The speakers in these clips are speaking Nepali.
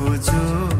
मेरो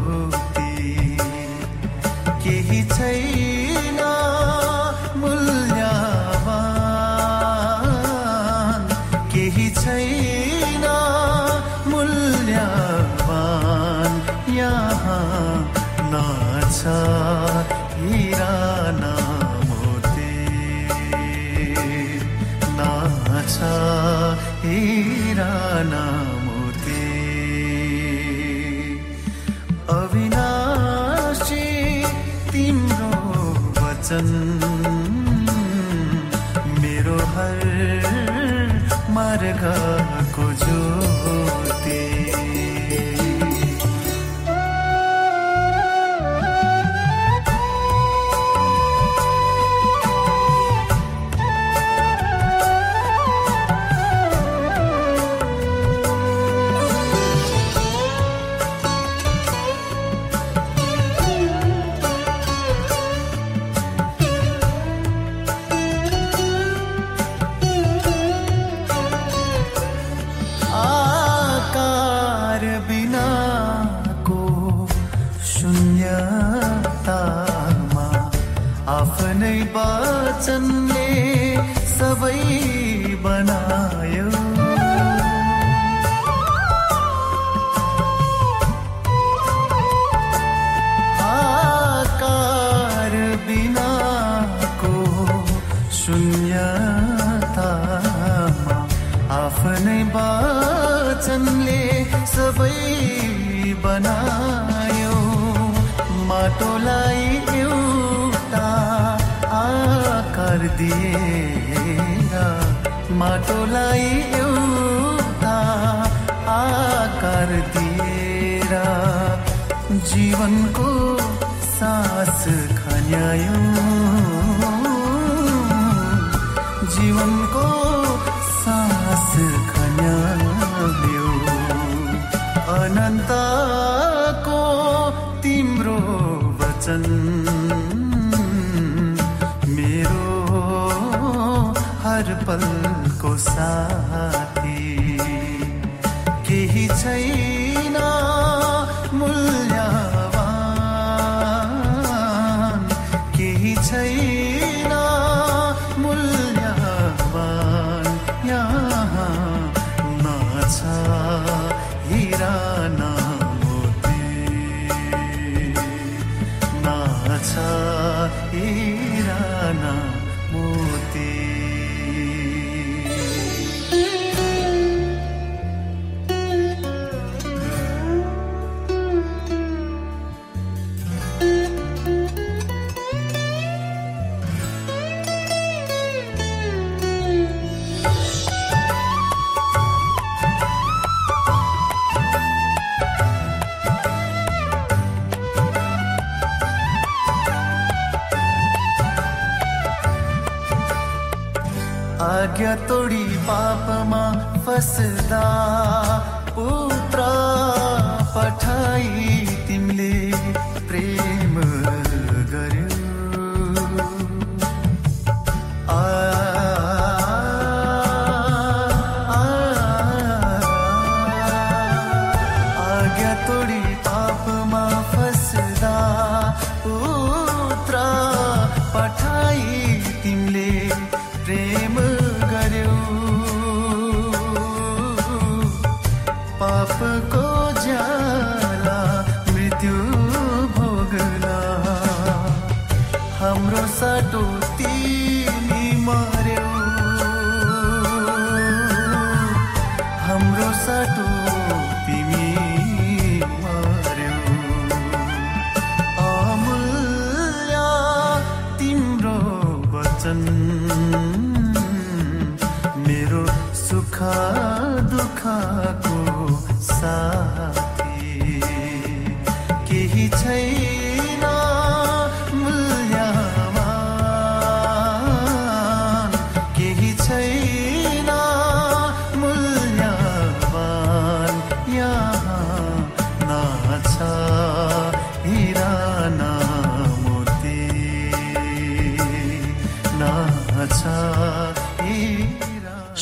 दिएर माटोलाई एउटा आकार दिएर जीवनको सास खन्यायो। जीवनको सास खन्यायो। अनन्तको तिम्रो वचन हर पलको साथी। केही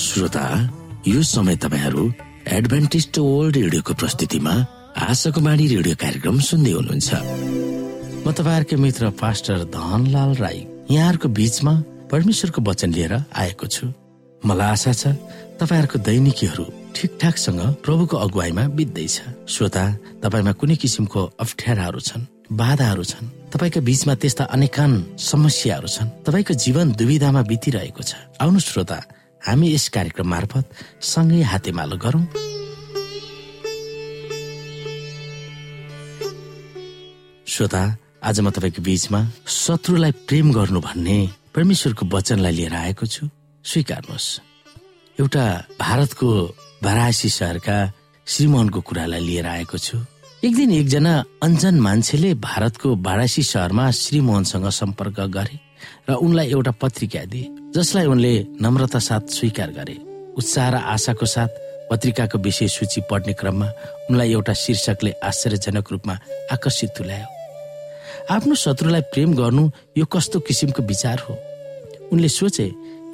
श्रोता यो समय तपाईँहरू एडभेन्टिस्ट वर्ल्ड रेडियोको प्रस्तुतिमा आशाको बाणी रेडियो कार्यक्रम सुन्दै हुनुहुन्छ। म तपाईँहरूकै मित्र पास्टर धनलाल राई। यहाँहरूको बीचमा परमेश्वरको वचन लिएर आएको छु। मलाई आशा छ तपाईँहरूको दैनिकीहरू ठिकठाकसँग प्रभुको अगुवाईमा बित्दैछ श्रोता तपाईँमा कुनै किसिमको अप्ठ्याराहरू छन् बाधाहरू छन्। तपाईँको बीचमा त्यस्ता अनेकान समस्याहरू छन्। तपाईँको जीवन दुविधामा बितिरहेको छ। आउनु श्रोता हामी यस कार्यक्रम मार्फत सँगै हातेमालो गरौं। श्रोता आज म तपाईँको बीचमा शत्रुलाई प्रेम गर्नु भन्ने परमेश्वरको वचनलाई लिएर आएको छु। स्वीकार्नुहोस्। एउटा भारतको वाराणसी शहरका श्रीमोहनको कुरालाई लिएर आएको छु। एक दिन एकजना अञ्जन मान्छेले भारतको वाराणसी शहरमा श्रीमोहनसँग सम्पर्क गरे र उनलाई एउटा पत्रिका दिए जसलाई उनले नम्रता साथ स्वीकार गरे। उत्साह र आशाको साथ पत्रिकाको विषय सूची पढ्ने क्रममा उनलाई एउटा शीर्षकले आश्चर्यजनक रूपमा आकर्षित तुल्यायो। आफ्नो शत्रुलाई प्रेम गर्नु यो कस्तो किसिमको विचार हो? उनले सोचे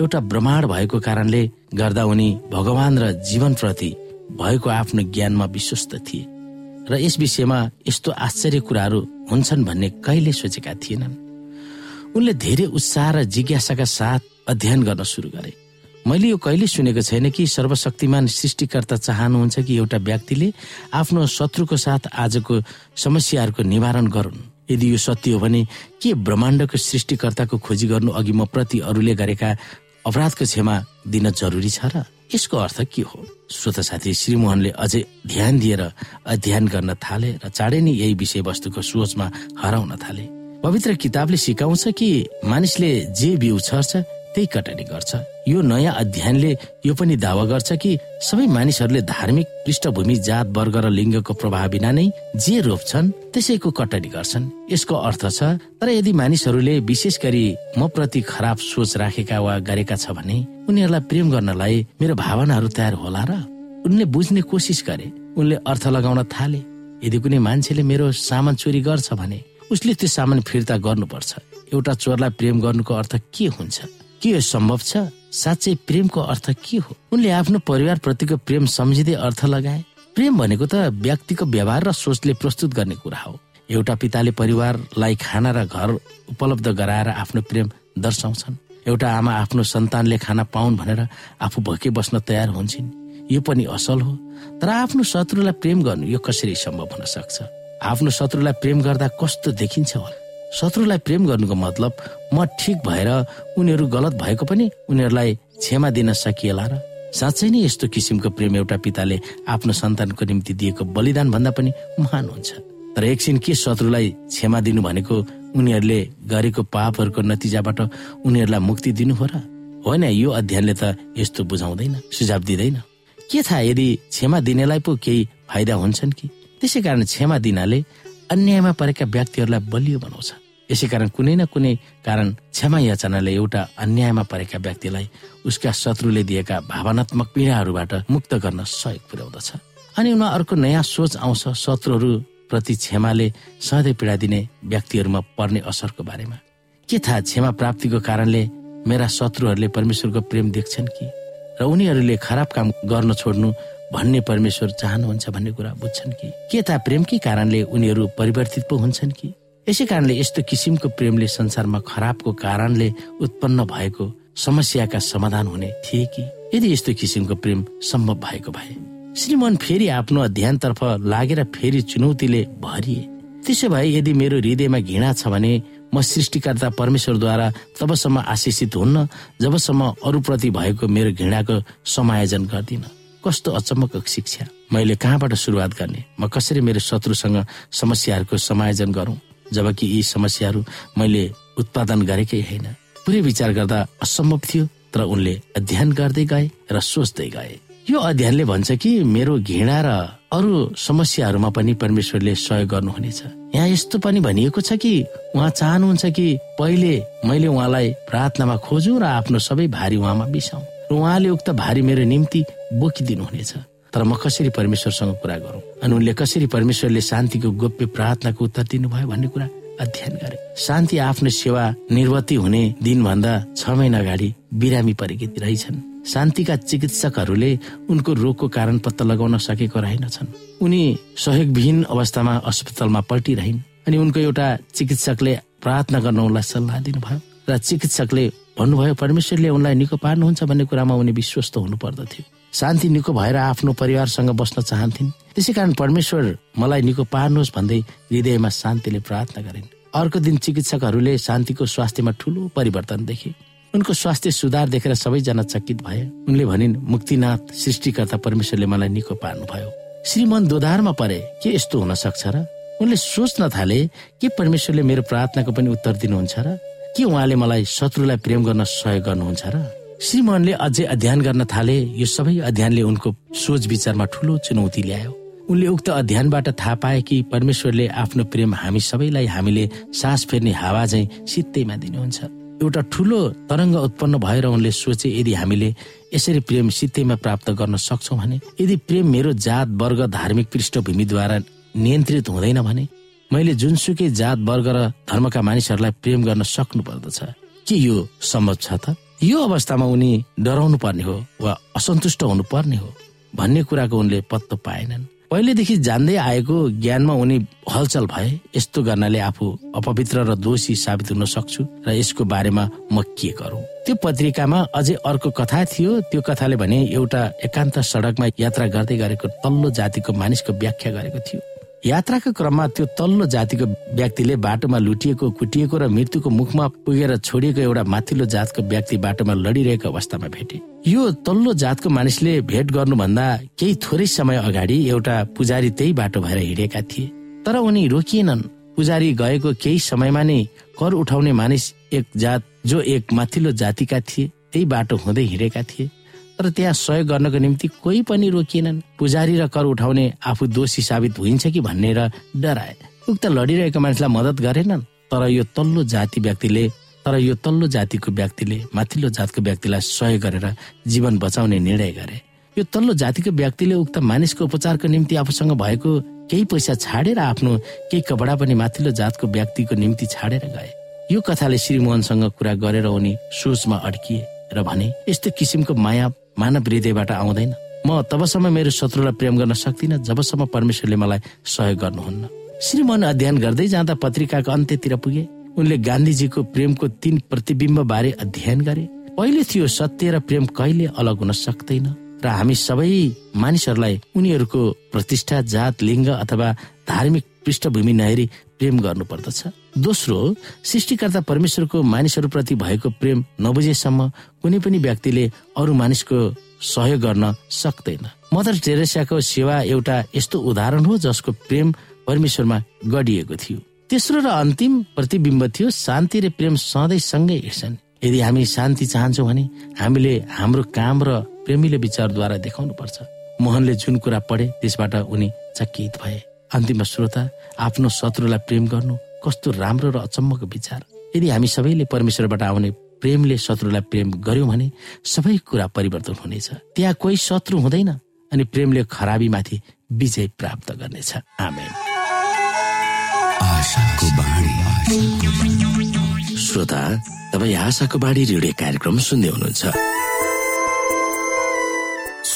एउटा ब्रह्माण्ड भएको कारणले गर्दा उनी भगवान र जीवनप्रति भएको आफ्नो ज्ञानमा विश्वस्त थिए। र यस विषयमा यस्तो आश्चर्य कुराहरू हुन्छन् भन्ने कहिले सोचेका थिएनन्। उनले धेरै उत्साह र जिज्ञासाका साथ अध्ययन गर्न सुरु गरे। मैले यो कहिले सुनेको छैन कि सर्वशक्तिमान सृष्टिकर्ता चाहनुहुन्छ कि एउटा व्यक्तिले आफ्नो शत्रुको साथ आजको समस्याहरूको निवारण गरून्। यदि यो सत्य हो भने के ब्रह्माण्डको सृष्टिकर्ताको खोजी गर्नु अघि म प्रति अरूले गरेका अपराधको क्षमा दिन जरुरी छ र? यसको अर्थ के हो? श्रोता साथी श्रीमोहनले अझै ध्यान दिएर अध्ययन गर्न थाले र चाँडै नै यही विषयवस्तुको सोचमा हराउन थाले। पवित्र किताबले सिकाउँछ कि मानिसले जे बिउ छर्छ त्यही कटनी गर्छ। यो नयाँ अध्ययनले यो पनि दावा गर्छ कि सबै मानिसहरूले धार्मिक पृष्ठभूमि जात वर्ग र लिङ्गको प्रभाव बिना नै जे रोप्छन् त्यसैको कटनी गर्छन्। यसको अर्थ छ तर यदि मानिसहरूले विशेष गरी म प्रति खराब सोच राखेका वा गरेका छ भने उनीहरूलाई प्रेम गर्नलाई मेरो भावनाहरू तयार होला र उनले बुझ्ने कोसिस गरे उनले अर्थ लगाउन थाले। यदि कुनै मान्छेले मेरो सामान चोरी गर्छ भने उसले त्यो सामान फिर्ता गर्नुपर्छ। एउटा चोरलाई प्रेम गर्नुको अर्थ के हुन्छ? के यो सम्भव छ? साँच्चै प्रेमको अर्थ के हो? उनले आफ्नो परिवार प्रतिको प्रेम सम्झिँदै अर्थ लगाए। प्रेम भनेको त व्यक्तिको व्यवहार र सोचले प्रस्तुत गर्ने कुरा हो। एउटा पिताले परिवारलाई खाना र घर उपलब्ध गराएर आफ्नो प्रेम दर्शाउँछन्। एउटा आमा आफ्नो सन्तानले खाना पाउन् भनेर आफू भोकै बस्न तयार हुन्छन्। यो पनि असल हो। तर आफ्नो शत्रुलाई प्रेम गर्नु यो कसरी सम्भव हुन सक्छ? आफ्नो शत्रुलाई प्रेम गर्दा कस्तो देखिन्छ होला? शत्रुलाई प्रेम गर्नुको मतलब म ठिक भएर उनीहरू गलत भएको पनि उनीहरूलाई क्षमा दिन सकिएला र साँच्चै नै यस्तो किसिमको प्रेम एउटा पिताले आफ्नो सन्तानको निम्ति दिएको बलिदान भन्दा पनि महान हुन्छ। तर एकछिन के शत्रुलाई क्षमा दिनु भनेको उनीहरूले गरेको पापहरूको नतिजाबाट उनीहरूलाई मुक्ति दिनु हो र? होइन यो अध्ययनले त यस्तो बुझाउँदैन सुझाव दिँदैन। के थाहा यदि क्षमा दिनेलाई पो केही फाइदा हुन्छन् कि? त्यसै कारण क्षमा दिनाले अन्यायमा परेका व्यक्तिहरूलाई बलियो बनाउँछ। यसै कारण कुनै न कुनै कारण क्षमा याचनाले एउटा अन्यायमा परेका व्यक्तिलाई उसका शत्रुले दिएका भावनात्मक पीडाहरूबाट मुक्त गर्न सहयोग पुर्याउँदछ। अनि उनमा अर्को नयाँ सोच आउँछ शत्रुहरू प्रति क्षमाले सधैँ पीडा दिने व्यक्तिहरूमा पर्ने असरको बारेमा। के थाहा क्षमा प्राप्तिको कारणले मेरा शत्रुहरूले परमेश्वरको प्रेम देख्छन् कि? र उनीहरूले खराब काम गर्न छोड्नु भन्ने परमेश्वर चाहनुहुन्छ भन्ने कुरा बुझ्छन् कि? के थाहा प्रेमकै कारणले उनीहरू परिवर्तित पो हुन्छन् कि? यसै कारणले यस्तो किसिमको प्रेमले संसारमा खराबको कारणले उत्पन्न भएको समस्याका समाधान हुने थिए कि? यदि यस्तो किसिमको प्रेम सम्भव भएको भए श्रीमन फेरि आफ्नो अध्ययनतर्फ लागेर फेरि चुनौतीले भरिए। त्यसो भए यदि मेरो हृदयमा घृणा छ भने म सृष्टिकर्ता परमेश्वरद्वारा तबसम्म आशिषित हुन्न जबसम्म अरूप्रति भएको मेरो घृणाको समायोजन गर्दिन। कस्तो अचम्मको शिक्षा। मैले कहाँबाट सुरुवात गर्ने? म कसरी मेरो शत्रुसँग समस्याहरूको समायोजन गरौँ? जबकि यी समस्याहरू मैले उत्पादन गरेकै होइन। पुरै विचार गर्दा असम्भव थियो तर उनले अध्ययन गर्दै गए र सोच्दै गए। यो अध्ययनले भन्छ कि मेरो घृणा र अरू समस्याहरूमा पनि परमेश्वरले सहयोग गर्नुहुनेछ। यहाँ यस्तो पनि भनिएको छ कि उहाँ चाहनुहुन्छ कि पहिले मैले उहाँलाई प्रार्थनामा खोजु र आफ्नो सबै भारी उहाँमा बिसाउ र उहाँले उक्त भारी मेरो निम्ति बोकिदिनु हुनेछ तर म कसरी परमेश्वरसँग कुरा गरौँ? अनि उनले कसरी परमेश्वरले शान्तिको गोप्य प्रार्थनाको उत्तर दिनुभयो भन्ने कुरा अध्ययन गरे। शान्ति आफ्नो सेवा निर्वती हुने दिनभन्दा छ महिना अगाडि बिरामी परेकी रहेछन्। शान्तिका चिकित्सकहरूले उनको रोगको कारण पत्ता लगाउन सकेको रहेनछन् उनी सहयोगविहीन अवस्थामा अस्पतालमा पल्टिरहन् अनि उनको एउटा चिकित्सकले प्रार्थना गर्न उनलाई सल्लाह दिनुभयो र चिकित्सकले भन्नुभयो परमेश्वरले उनलाई निको पार्नुहुन्छ भन्ने कुरामा उनी विश्वस्त हुनु पर्दथ्यो शान्ति निको भएर आफ्नो परिवारसँग बस्न चाहन्थिन्। त्यसै कारण परमेश्वर मलाई निको पार्नुहोस् भन्दै हृदयमा शान्तिले प्रार्थना गरिन्। अर्को दिन चिकित्सकहरूले शान्तिको स्वास्थ्यमा ठुलो परिवर्तन देखे। उनको स्वास्थ्य सुधार देखेर सबैजना चकित भए। उनले भनिन् मुक्तिनाथ सृष्टिकर्ता परमेश्वरले मलाई निको पार्नुभयो। श्रीमन दोधारमा परे के यस्तो हुन सक्छ र? उनले सोच्न थाले के परमेश्वरले मेरो प्रार्थनाको पनि उत्तर दिनुहुन्छ र? के उहाँले मलाई शत्रुलाई प्रेम गर्न सहयोग गर्नुहुन्छ र? श्रीमनले अझै अध्ययन गर्न थाले। यो सबै अध्ययनले उनको सोच विचारमा ठुलो चुनौती ल्यायो। उनले उक्त अध्ययनबाट थाहा पाए कि परमेश्वरले आफ्नो प्रेम हामी सबैलाई हामीले सास फेर्ने हावा झै सित्तैमा दिनुहुन्छ। एउटा ठुलो तरङ्ग उत्पन्न भएर उनले सोचे यदि हामीले यसरी प्रेम सित्तैमा प्राप्त गर्न सक्छौ भने यदि प्रेम मेरो जात वर्ग धार्मिक पृष्ठभूमिद्वारा नियन्त्रित हुँदैन भने मैले जुनसुकै जात वर्ग र धर्मका मानिसहरूलाई प्रेम गर्न सक्नु पर्दछ। के यो सम्भव छ त? यो अवस्थामा उनी डराउनु पर्ने हो वा असन्तुष्ट हुनु पर्ने हो भन्ने कुराको उनले पत्तो पाएनन्। पहिलेदेखि जान्दै आएको ज्ञानमा उनी हलचल भए यस्तो गर्नाले आफू अपवित्र र दोषी साबित हुन सक्छु र यसको बारेमा म के गरौँ? त्यो पत्रिकामा अझै अर्को कथा थियो। त्यो कथाले भने एउटा एकान्त सडकमा यात्रा गर्दै गरेको तल्लो जातिको मानिसको व्याख्या गरेको थियो। यात्राको क्रममा त्यो तल्लो जातिको व्यक्तिले बाटोमा लुटिएको कुटिएको र मृत्युको मुखमा पुगेर छोडिएको एउटा माथिल्लो जातको व्यक्ति बाटोमा लडिरहेको अवस्थामा भेटे। यो तल्लो जातको मानिसले भेट गर्नुभन्दा केही थोरै समय अगाडि एउटा पुजारी त्यही बाटो भएर हिँडेका थिए। तर उनी रोकिएनन्। पुजारी गएको केही समयमा नै कर उठाउने मानिस एक जात जो एक माथिल्लो जातिका थिए त्यही बाटो हुँदै हिँडेका थिए। तर त्यहाँ सहयोग गर्नको निम्ति कोही पनि रोकिएनन्। पुजारी र कर उठाउने आफू दोषी साबित हुन्छ कि भनेर डराए। उक्त लडिरहेको मानिसलाई मद्दत गरेनन् तर यो तल्लो जाति व्यक्तिले तर यो तल्लो जातिको व्यक्तिले माथिल्लो जातको व्यक्तिलाई सहयोग गरेर जीवन बचाउने निर्णय गरे। यो तल्लो जातिको व्यक्तिले उक्त मानिसको उपचारको निम्ति आफूसँग भएको केही पैसा छाडेर आफ्नो केही कपडा पनि माथिल्लो जातको व्यक्तिको निम्ति छाडेर गए। यो कथाले श्रीमोहनसँग कुरा गरेर उनी सोचमा अड्किए र भने यस्तो किसिमको माया मानव हृदयबाट आउँदैन। म तबसम्म मेरो शत्रुलाई प्रेम गर्न सक्दिनँ जबसम्म परमेश्वरले मलाई सहयोग गर्नुहुन्न। श्रीमन अध्ययन गर्दै जाँदा पत्रिकाको अन्त्यतिर पुगे। उनले गान्धीजीको प्रेमको तीन प्रतिबिम्ब बारे अध्ययन गरे। पहिले थियो सत्य र प्रेम कहिले अलग हुन सक्दैन र हामी सबै मानिसहरूलाई उनीहरूको प्रतिष्ठा जात लिङ्ग अथवा धार्मिक पृष्ठभूमि नहेरी प्रेम गर्नु पर्दछ दोस्रो सृष्टिकर्ता परमेश्वरको मानिसहरूप्रति भएको प्रेम नबुझेसम्म कुनै पनि व्यक्तिले अरू मानिसको सहयोग गर्न सक्दैन। मदर टेरेसाको सेवा एउटा यस्तो उदाहरण हो जसको प्रेम परमेश्वरमा गढिएको थियो। तेस्रो र अन्तिम प्रतिबिम्ब थियो शान्ति र प्रेम सधैँ सँगै हिँड्छन् यदि हामी शान्ति चाहन्छौँ भने हामीले हाम्रो काम र प्रेमीले विचारद्वारा देखाउनु पर्छ मोहनले जुन कुरा पढे त्यसबाट उनी चकित भए। अन्तिम श्रोता आफ्नो शत्रुलाई प्रेम गर्नु कस्तो राम्रो र अचम्मको विचार। यदि हामी सबैले परमेश्वरबाट आउने प्रेमले शत्रुलाई प्रेम गर्यौँ भने सबै कुरा परिवर्तन हुनेछ। त्यहाँ कोही शत्रु हुँदैन अनि प्रेमले खराबीमाथि विजय प्राप्त गर्नेछ। श्रोता तपाईँ आशाको बाढी रेडियो कार्यक्रम सुन्दै हुनुहुन्छ।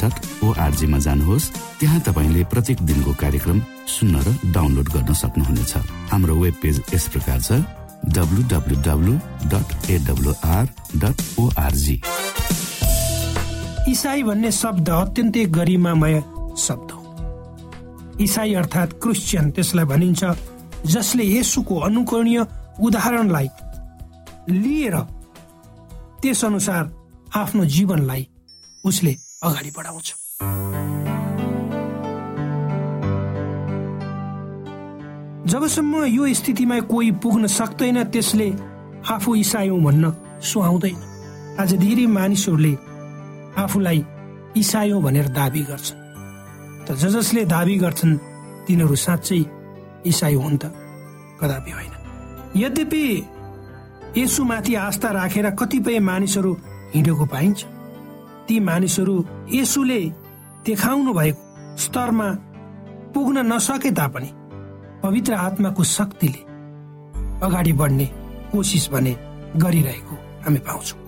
डट ओआरजीमा जानुहोस्। त्यहाँ तपाईँले प्रत्येक दिनको कार्यक्रम सुन्न र डाउनलोड गर्न सक्नुहुनेछ। हाम्रो वेब पेज यस प्रकार छ ओआरजी इसाई भन्ने शब्द अत्यन्तै गरिमामय शब्द हो। इसाई अर्थात् क्रिस्चियन त्यसलाई भनिन्छ जसले यसुको अनुकरणीय उदाहरणलाई लिएर त्यस अनुसार आफ्नो जीवनलाई उसले अगाडि बढाउँछ। जबसम्म यो स्थितिमा कोही पुग्न सक्दैन त्यसले आफू इसायौँ भन्न सुहाउँदैन। आज धेरै मानिसहरूले आफूलाई इसायौँ भनेर दावी गर्छन्। त ज जसले दावी गर्छन् तिनीहरू साँच्चै इसाई हुन् त कदापि होइन। यद्यपि यसुमाथि आस्था राखेर कतिपय मानिसहरू हिँडेको पाइन्छ। ती मानिसहरू यसुले देखाउनु भएको स्तरमा पुग्न नसके तापनि पवित्र आत्माको शक्तिले अगाडि बढ्ने कोसिस भने गरिरहेको हामी पाउँछौँ।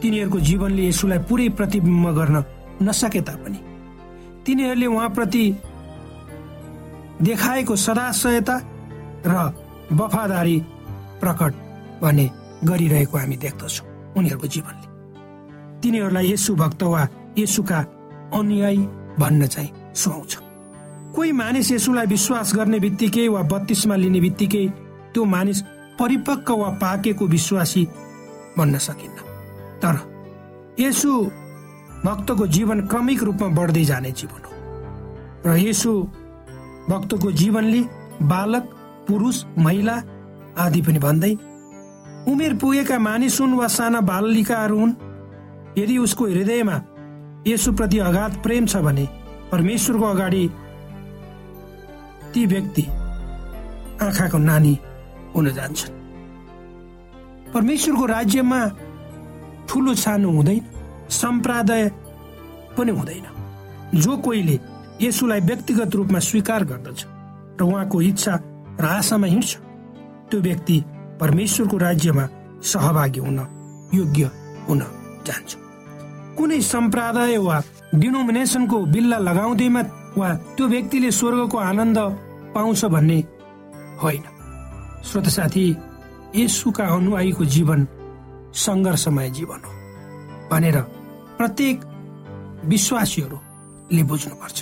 तिनीहरूको जीवनले यसुलाई पुरै प्रतिबिम्ब गर्न नसके तापनि तिनीहरूले उहाँप्रति देखाएको सदाशयता र वफादारी प्रकट भने गरिरहेको हामी देख्दछौँ उनीहरूको जीवनले। तिनीहरूलाई यसु भक्त वा यसुका अनुयायी भन्न चाहिँ सुहाउँछ। कोही मानिस यसुलाई विश्वास गर्ने बित्तिकै वा बत्तीसमा लिने बित्तिकै त्यो मानिस परिपक्व वा पाकेको विश्वासी भन्न सकिन्न। तर यसु भक्तको जीवन क्रमिक रूपमा बढ्दै जाने जीवन हो। र यसु भक्तको जीवनले बालक पुरुष महिला आदि पनि भन्दै उमेर पुगेका मानिस हुन् वा साना बालिकाहरू हुन् यदि उसको हृदयमा यसुप्रति अगाध प्रेम छ भने परमेश्वरको अगाडि ती व्यक्ति आँखाको नानी हुन जान्छन्। परमेश्वरको राज्यमा ठुलो सानो हुँदैन सम्प्रदाय पनि हुँदैन। जो कोहीले यसुलाई व्यक्तिगत रूपमा स्वीकार गर्दछ र उहाँको इच्छा र आशामा हिँड्छ त्यो व्यक्ति परमेश्वरको राज्यमा सहभागी हुन योग्य हुन जान्छ। कुनै सम्प्रदाय वा डिनोमिनेसनको बिल्ला लगाउँदैमा वा त्यो व्यक्तिले स्वर्गको आनन्द पाउँछ भन्ने होइन। श्रोत साथी यसुका अनुयायीको जीवन सङ्घर्षमय जीवन हो भनेर प्रत्येक विश्वासीहरूले बुझ्नुपर्छ।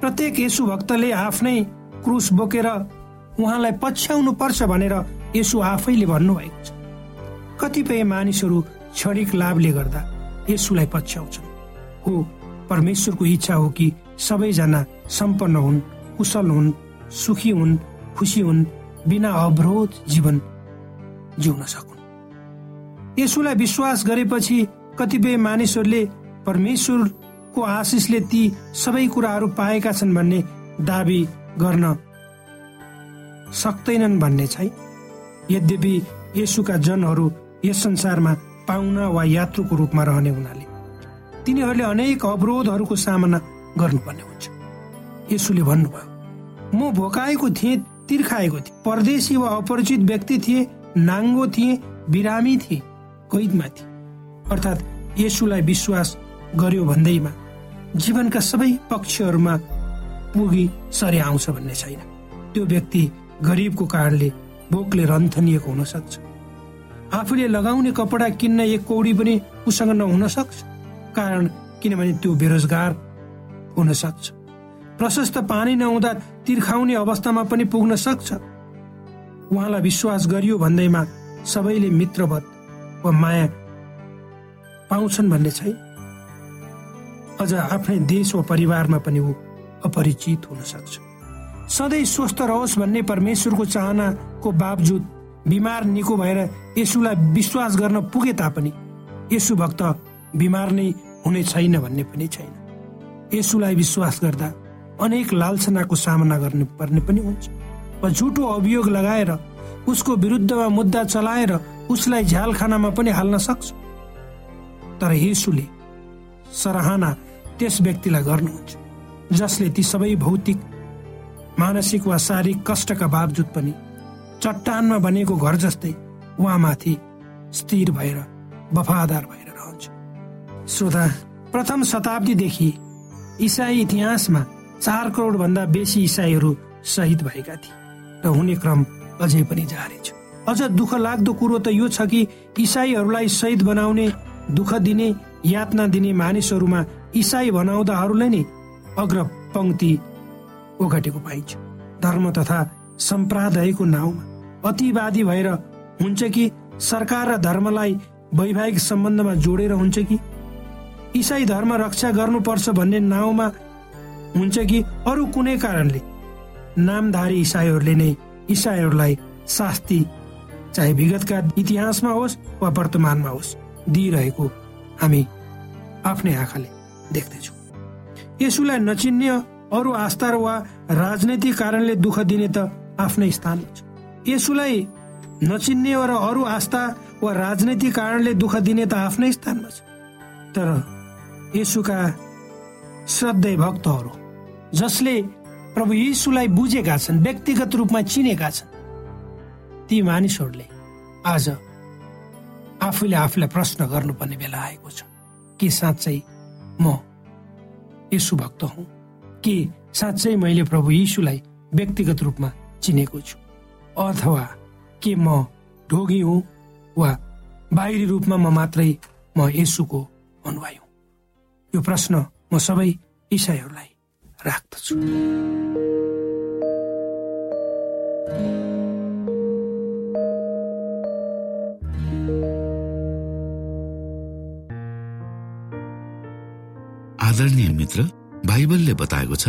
प्रत्येक यसु भक्तले आफ्नै क्रुस बोकेर उहाँलाई पछ्याउनु पर्छ भनेर यसो आफैले भन्नुभएको छ। कतिपय मानिसहरू क्षणिक लाभले गर्दा यसुलाई पछ्याउँछन्। हो परमेश्वरको इच्छा हो कि सबैजना सम्पन्न हुन् कुशल हुन् सुखी हुन् खुसी हुन् बिना अवरोध जीवन जिउन सकुन्। यसुलाई विश्वास गरेपछि कतिपय मानिसहरूले परमेश्वरको आशिषले ती सबै कुराहरू पाएका छन् भन्ने दावी गर्न सक्दैनन् भन्ने छै यद्यपि यसुका जनहरू यस संसारमा पाहुना वा यात्रुको रूपमा रहने हुनाले तिनीहरूले अनेक अवरोधहरूको सामना गर्नुपर्ने हुन्छ। यसुले भन्नुभयो म भोकाएको थिएँ तिर्खाएको थिएँ। परदेशी वा अपरिचित व्यक्ति थिए नाङ्गो थिए बिरामी थिए कैदमा थिए। अर्थात् यसुलाई विश्वास गर्यो भन्दैमा जीवनका सबै पक्षहरूमा पुगी सरे आउँछ भन्ने छैन। त्यो व्यक्ति गरिबको कारणले भोकले रन्थनिएको हुन सक्छ। आफूले लगाउने कपडा किन्न एक कौडी पनि उसँग नहुन सक्छ। कारण किनभने त्यो बेरोजगार हुन सक्छ। प्रशस्त पानी नहुँदा तिर्खाउने अवस्थामा पनि पुग्न सक्छ। उहाँलाई विश्वास गरियो भन्दैमा सबैले मित्रवत वा माया पाउँछन् भन्ने छैन। अझ आफ्नै देश वा परिवारमा पनि ऊ अपरिचित हुन सक्छ। सधैँ स्वस्थ रहोस् भन्ने परमेश्वरको चाहनाको बावजुद बिमार निको भएर यसुलाई विश्वास गर्न पुगे तापनि यसु भक्त बिमार नै हुने छैन भन्ने पनि छैन। यसुलाई विश्वास गर्दा अनेक लालसनाको सामना गर्नु पर्ने पनि हुन्छ। वा झुटो अभियोग लगाएर उसको विरुद्धमा मुद्दा चलाएर उसलाई झ्यालखानामा पनि हाल्न सक्छ। तर यसुले सराहना त्यस व्यक्तिलाई गर्नुहुन्छ जसले ती सबै भौतिक मानसिक वा शारीरिक कष्टका बावजुद पनि चट्टानमा बनेको घर जस्तै उहाँमाथि स्थिर भएर वफादार भएर रहन्छ। श्रोता प्रथम शताब्दीदेखि इसाई इतिहासमा चार करोड भन्दा बेसी इसाईहरू शहीद भएका थिए र हुने क्रम अझै पनि जारी छ। अझ दुःख लाग्दो कुरो त यो छ कि इसाईहरूलाई शहीद बनाउने दुःख दिने यातना दिने मानिसहरूमा इसाई बनाउँदाहरूलाई नै अग्र पंक्ति ओगटेको पाइन्छ। धर्म तथा सम्प्रदायको नाउँमा अतिवादी भएर हुन्छ कि सरकार र धर्मलाई वैवाहिक सम्बन्धमा जोडेर हुन्छ कि? इसाई धर्म रक्षा गर्नुपर्छ भन्ने नाउँमा हुन्छ कि अरू कुनै कारणले? नामधारी इसाईहरूले नै इसाईहरूलाई शास्ति चाहे विगतका इतिहासमा होस् वा वर्तमानमा होस् दिइरहेको हामी आफ्नै आँखाले देख्दैछौँ। यसुलाई नचिन्ने अरू आस्था वा राजनैतिक कारणले दुःख दिने त आफ्नै स्थान। यसुलाई नचिन्ने र अरू आस्था वा राजनैतिक कारणले दुःख दिने त आफ्नै स्थानमा छ। तर यसुका श्रद्धेय भक्तहरू जसले प्रभु यीशुलाई बुझेका छन् व्यक्तिगत रूपमा चिनेका छन् ती मानिसहरूले आज आफूले आफूलाई प्रश्न गर्नुपर्ने बेला आएको छ। के साँच्चै म यसु भक्त हुँ? के साँच्चै मैले प्रभु यीशुलाई व्यक्तिगत रूपमा चिनेको छु। अथवा के म ढोगी हुँ वा बाहिरी रूपमा म मात्रै म यसुको अनुयायी हुँ? यो प्रश्न म सबै इसाईहरूलाई राख्दछु। आदरणीय मित्र बाइबलले बताएको छ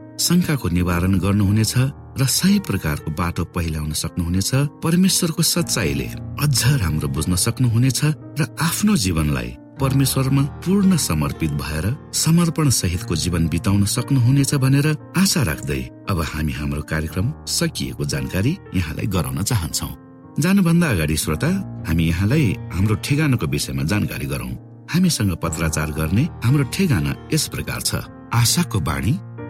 शङ्काको निवारण गर्नुहुनेछ र सही प्रकारको बाटो पहिल्याउन सक्नुहुनेछ परमेश्वरको सच्चाइले अझ राम्रो बुझ्न सक्नुहुनेछ र आफ्नो जीवनलाई परमेश्वरमा पूर्ण समर्पित भएर समर्पण सहितको जीवन बिताउन सक्नुहुनेछ भनेर आशा राख्दै अब हामी हाम्रो कार्यक्रम सकिएको जानकारी यहाँलाई गराउन चाहन्छौ। जानुभन्दा अगाडि श्रोता हामी यहाँलाई हाम्रो ठेगानाको विषयमा जानकारी गरौं। हामीसँग पत्राचार गर्ने हाम्रो ठेगाना यस प्रकार छ। आशाको बाणी